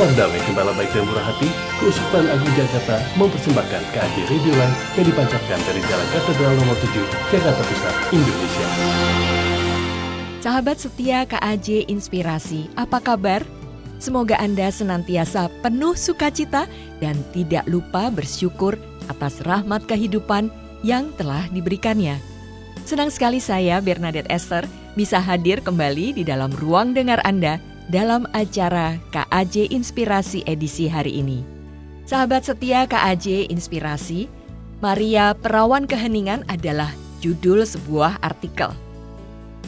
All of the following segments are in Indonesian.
Damai gembala baik dan murah hati, Keuskupan Agung Jakarta mempersembahkan KAJ Radio Live yang dipancarkan dari Jalan Katedral nomor 7, Jakarta Pusat, Indonesia. Sahabat setia KAJ Inspirasi, apa kabar? Semoga Anda senantiasa penuh sukacita dan tidak lupa bersyukur atas rahmat kehidupan yang telah diberikannya. Senang sekali saya, Bernadette Esther, bisa hadir kembali di dalam ruang dengar Anda dalam acara KAJ Inspirasi edisi hari ini. Sahabat setia KAJ Inspirasi, Maria Perawan Keheningan adalah judul sebuah artikel.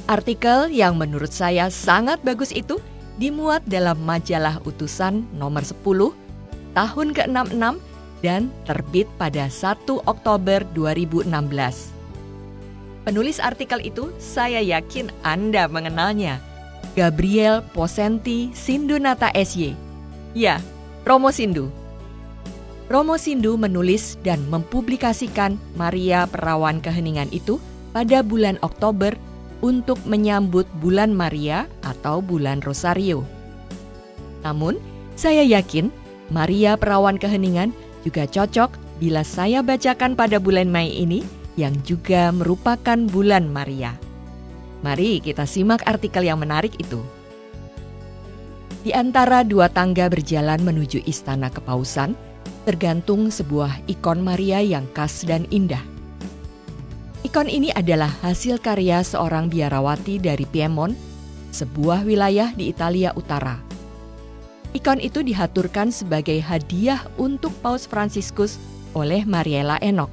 Artikel yang menurut saya sangat bagus itu dimuat dalam majalah utusan nomor 10 tahun ke-66 dan terbit pada 1 Oktober 2016. Penulis artikel itu saya yakin Anda mengenalnya. Gabriel Posenti Sindunata SY. Ya, Romo Sindu. Romo Sindu menulis dan mempublikasikan Maria Perawan Keheningan itu pada bulan Oktober untuk menyambut bulan Maria atau bulan Rosario. Namun, saya yakin Maria Perawan Keheningan juga cocok bila saya bacakan pada bulan Mei ini yang juga merupakan bulan Maria. Mari kita simak artikel yang menarik itu. Di antara dua tangga berjalan menuju istana kepausan, tergantung sebuah ikon Maria yang khas dan indah. Ikon ini adalah hasil karya seorang biarawati dari Piemont, sebuah wilayah di Italia Utara. Ikon itu dihaturkan sebagai hadiah untuk Paus Fransiskus oleh Mariela Enoch.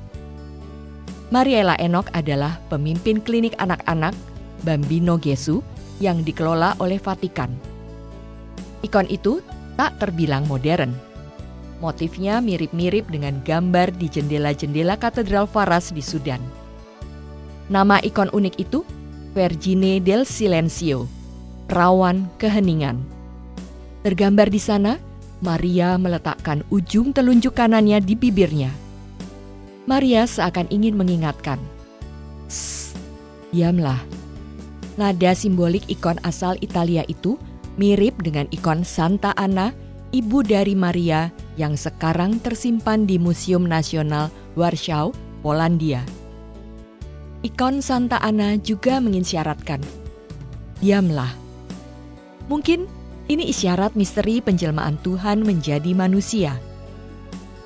Mariela Enoch adalah pemimpin klinik anak-anak Bambino Gesù yang dikelola oleh Vatikan. Ikon itu tak terbilang modern. Motifnya mirip-mirip dengan gambar di jendela-jendela Katedral Faras di Sudan. Nama ikon unik itu Vergine del Silencio, perawan keheningan. Tergambar di sana, Maria meletakkan ujung telunjuk kanannya di bibirnya. Maria seakan ingin mengingatkan, diamlah. Nada simbolik ikon asal Italia itu mirip dengan ikon Santa Anna, ibu dari Maria yang sekarang tersimpan di Museum Nasional Warsaw, Polandia. Ikon Santa Ana juga mengisyaratkan, diamlah. Mungkin ini isyarat misteri penjelmaan Tuhan menjadi manusia.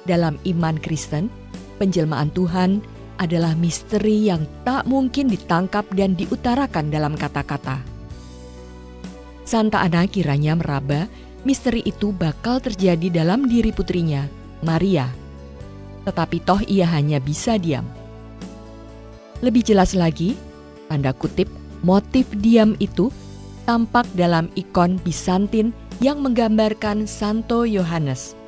Dalam iman Kristen, penjelmaan Tuhan adalah misteri yang tak mungkin ditangkap dan diutarakan dalam kata-kata. Santa Ana kiranya meraba misteri itu bakal terjadi dalam diri putrinya, Maria. Tetapi toh ia hanya bisa diam lebih jelas lagi, tanda kutip, motif diam itu tampak dalam ikon Bizantin yang menggambarkan Santo Yohanes.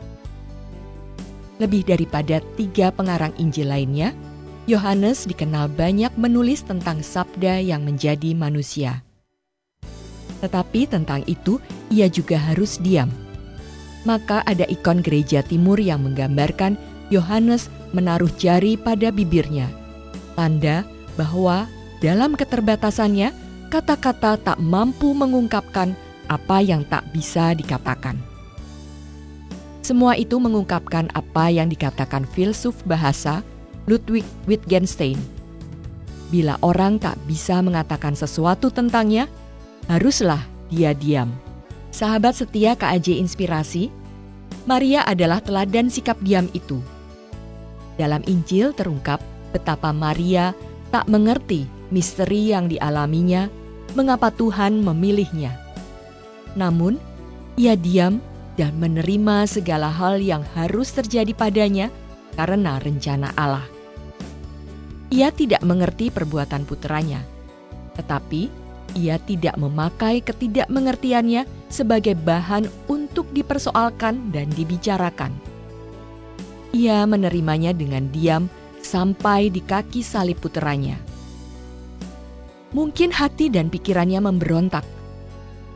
Lebih daripada tiga pengarang Injil lainnya, Yohanes dikenal banyak menulis tentang sabda yang menjadi manusia. Tetapi tentang itu, ia juga harus diam. Maka ada ikon gereja timur yang menggambarkan Yohanes menaruh jari pada bibirnya – tanda bahwa dalam keterbatasannya, kata-kata tak mampu mengungkapkan apa yang tak bisa dikatakan. Semua itu mengungkapkan apa yang dikatakan filsuf bahasa Ludwig Wittgenstein. Bila orang tak bisa mengatakan sesuatu tentangnya, haruslah dia diam. Sahabat setia KAJ Inspirasi, Maria adalah teladan sikap diam itu. Dalam Injil terungkap betapa Maria tak mengerti misteri yang dialaminya, mengapa Tuhan memilihnya. Namun, ia diam dan menerima segala hal yang harus terjadi padanya karena rencana Allah. Ia tidak mengerti perbuatan putranya, tetapi ia tidak memakai ketidakmengertiannya sebagai bahan untuk dipersoalkan dan dibicarakan. Ia menerimanya dengan diam sampai di kaki salib puteranya. Mungkin hati dan pikirannya memberontak,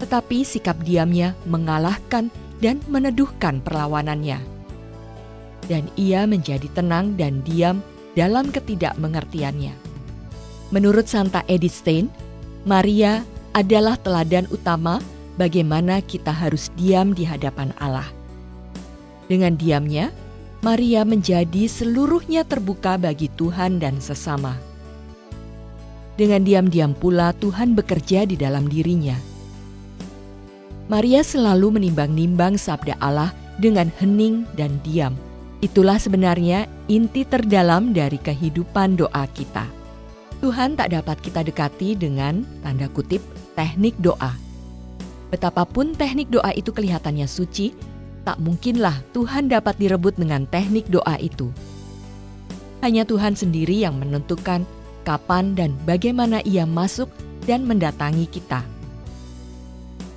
tetapi sikap diamnya mengalahkan dan meneduhkan perlawanannya. Dan ia menjadi tenang dan diam dalam ketidakmengertiannya. Menurut Santa Edith Stein, Maria adalah teladan utama bagaimana kita harus diam di hadapan Allah. Dengan diamnya, Maria menjadi seluruhnya terbuka bagi Tuhan dan sesama. Dengan diam-diam pula Tuhan bekerja di dalam dirinya. Maria selalu menimbang-nimbang sabda Allah dengan hening dan diam. Itulah sebenarnya inti terdalam dari kehidupan doa kita. Tuhan tak dapat kita dekati dengan tanda kutip teknik doa. Betapapun teknik doa itu kelihatannya suci, tak mungkinlah Tuhan dapat direbut dengan teknik doa itu. Hanya Tuhan sendiri yang menentukan kapan dan bagaimana ia masuk dan mendatangi kita.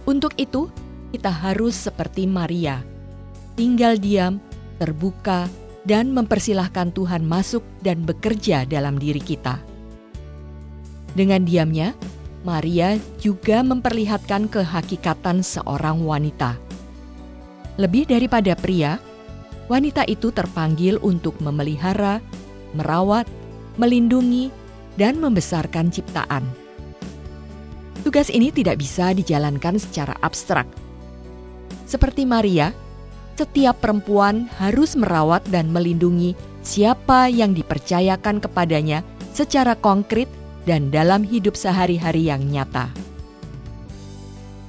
Untuk itu, kita harus seperti Maria, tinggal diam, terbuka, dan mempersilahkan Tuhan masuk dan bekerja dalam diri kita. Dengan diamnya, Maria juga memperlihatkan kehakikatan seorang wanita. Lebih daripada pria, wanita itu terpanggil untuk memelihara, merawat, melindungi, dan membesarkan ciptaan. Tugas ini tidak bisa dijalankan secara abstrak. Seperti Maria, setiap perempuan harus merawat dan melindungi siapa yang dipercayakan kepadanya secara konkret dan dalam hidup sehari-hari yang nyata.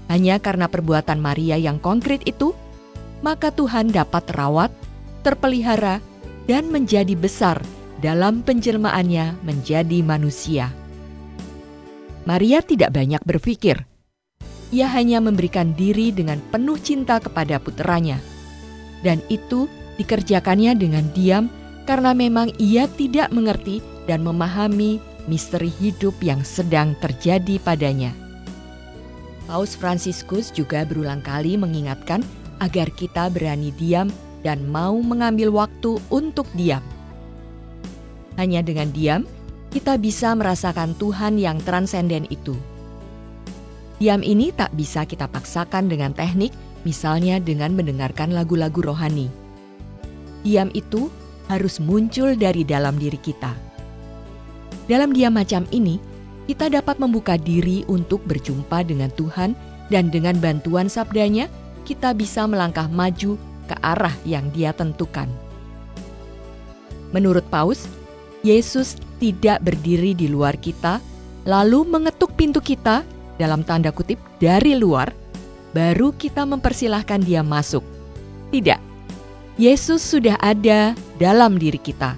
Hanya karena perbuatan Maria yang konkret itu, maka Tuhan dapat rawat, terpelihara, dan menjadi besar dalam penjelmaannya menjadi manusia. Maria tidak banyak berpikir. Ia hanya memberikan diri dengan penuh cinta kepada puteranya. Dan itu dikerjakannya dengan diam karena memang ia tidak mengerti dan memahami misteri hidup yang sedang terjadi padanya. Paus Fransiskus juga berulang kali mengingatkan agar kita berani diam dan mau mengambil waktu untuk diam. Hanya dengan diam, kita bisa merasakan Tuhan yang transenden itu. Diam ini tak bisa kita paksakan dengan teknik, misalnya dengan mendengarkan lagu-lagu rohani. Diam itu harus muncul dari dalam diri kita. Dalam diam macam ini, kita dapat membuka diri untuk berjumpa dengan Tuhan dan dengan bantuan sabdanya, kita bisa melangkah maju ke arah yang dia tentukan. Menurut Paus, Yesus tidak berdiri di luar kita, lalu mengetuk pintu kita dalam tanda kutip dari luar, baru kita mempersilahkan dia masuk. Tidak, Yesus sudah ada dalam diri kita.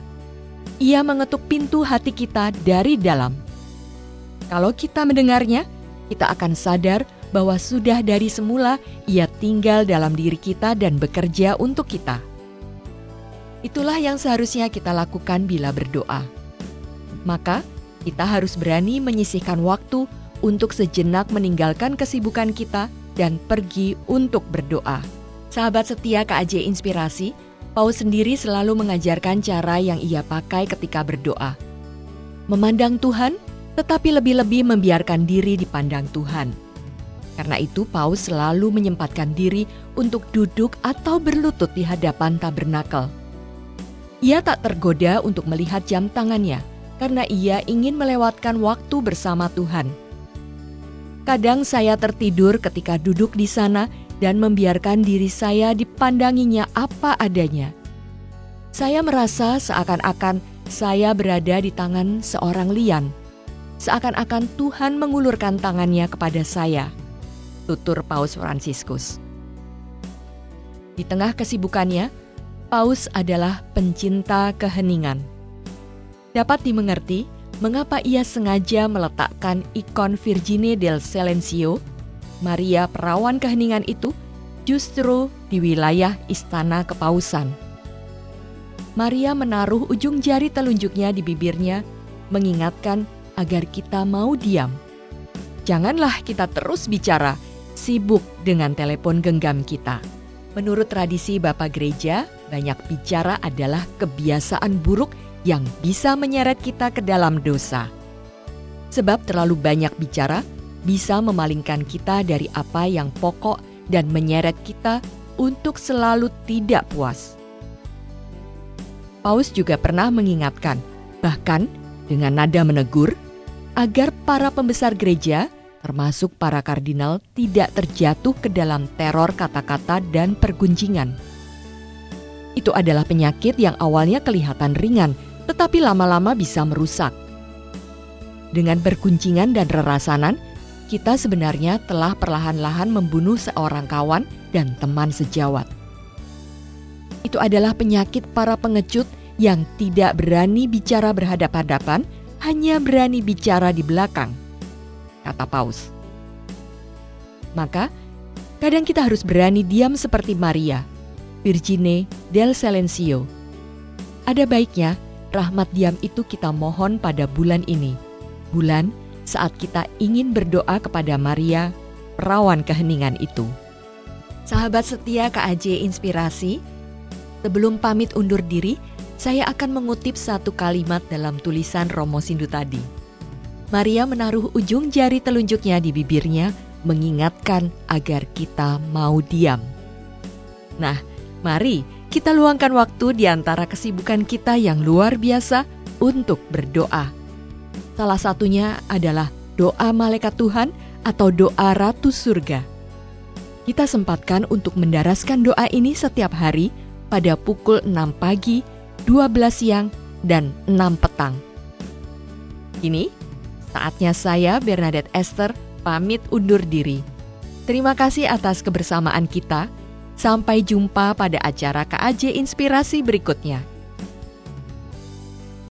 Ia mengetuk pintu hati kita dari dalam. Kalau kita mendengarnya, kita akan sadar bahwa sudah dari semula Ia tinggal dalam diri kita dan bekerja untuk kita. Itulah yang seharusnya kita lakukan bila berdoa. Maka, kita harus berani menyisihkan waktu untuk sejenak meninggalkan kesibukan kita dan pergi untuk berdoa. Sahabat setia KAJ Inspirasi, Paus sendiri selalu mengajarkan cara yang ia pakai ketika berdoa. Memandang Tuhan, tetapi lebih-lebih membiarkan diri dipandang Tuhan. Karena itu Paus selalu menyempatkan diri untuk duduk atau berlutut di hadapan tabernakel ia tak tergoda untuk melihat jam tangannya karena ia ingin melewatkan waktu bersama Tuhan. Kadang saya tertidur ketika duduk di sana dan membiarkan diri saya dipandanginya apa adanya. Saya merasa seakan-akan saya berada di tangan seorang lian. Seakan-akan Tuhan mengulurkan tangannya kepada saya. Tutur Paus Fransiskus. Di tengah kesibukannya, Paus adalah pencinta keheningan. Dapat dimengerti mengapa ia sengaja meletakkan ikon Virgine del Silencio, Maria perawan keheningan itu, justru di wilayah istana kepausan. Maria menaruh ujung jari telunjuknya di bibirnya, mengingatkan agar kita mau diam. Janganlah kita terus bicara, sibuk dengan telepon genggam kita. Menurut tradisi Bapak Gereja, banyak bicara adalah kebiasaan buruk yang bisa menyeret kita ke dalam dosa. Sebab terlalu banyak bicara bisa memalingkan kita dari apa yang pokok dan menyeret kita untuk selalu tidak puas. Paus juga pernah mengingatkan, bahkan dengan nada menegur, agar para pembesar gereja termasuk para kardinal, tidak terjatuh ke dalam teror kata-kata dan pergunjingan. Itu adalah penyakit yang awalnya kelihatan ringan, tetapi lama-lama bisa merusak. Dengan berkuncingan dan rerasanan, kita sebenarnya telah perlahan-lahan membunuh seorang kawan dan teman sejawat. Itu adalah penyakit para pengecut yang tidak berani bicara berhadapan-hadapan, hanya berani bicara di belakang, kata Paus. Maka, kadang kita harus berani diam seperti Maria, Virgine del Silencio. Ada baiknya rahmat diam itu kita mohon pada bulan ini bulan saat kita ingin berdoa kepada Maria, perawan keheningan itu. Sahabat setia KAJ Inspirasi, sebelum pamit undur diri, saya akan mengutip satu kalimat dalam tulisan Romo Sindu tadi. Maria menaruh ujung jari telunjuknya di bibirnya, mengingatkan agar kita mau diam. Nah, mari kita luangkan waktu di antara kesibukan kita yang luar biasa untuk berdoa Salah satunya adalah doa malaikat Tuhan atau doa Ratu Surga. Kita sempatkan untuk mendaraskan doa ini setiap hari pada pukul 6 pagi, 12 siang, dan 6 petang. Ini saatnya saya Bernadette Esther pamit undur diri. Terima kasih atas kebersamaan kita. Sampai jumpa pada acara KAJ Inspirasi berikutnya.